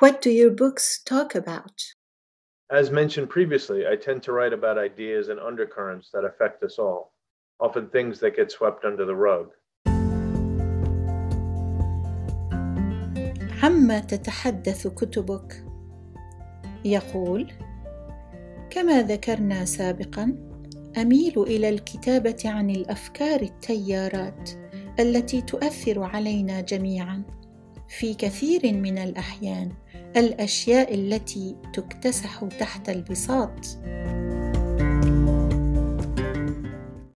What do your books talk about? As mentioned previously, I tend to write about ideas and undercurrents that affect us all, often things that get swept under the rug. عما تتحدث كتبك يقول كما ذكرنا سابقا اميل إلى الكتابه عن الافكار التيارات التي تؤثر علينا جميعا في كثير من الأحيان الأشياء التي تكتسح تحت البساط.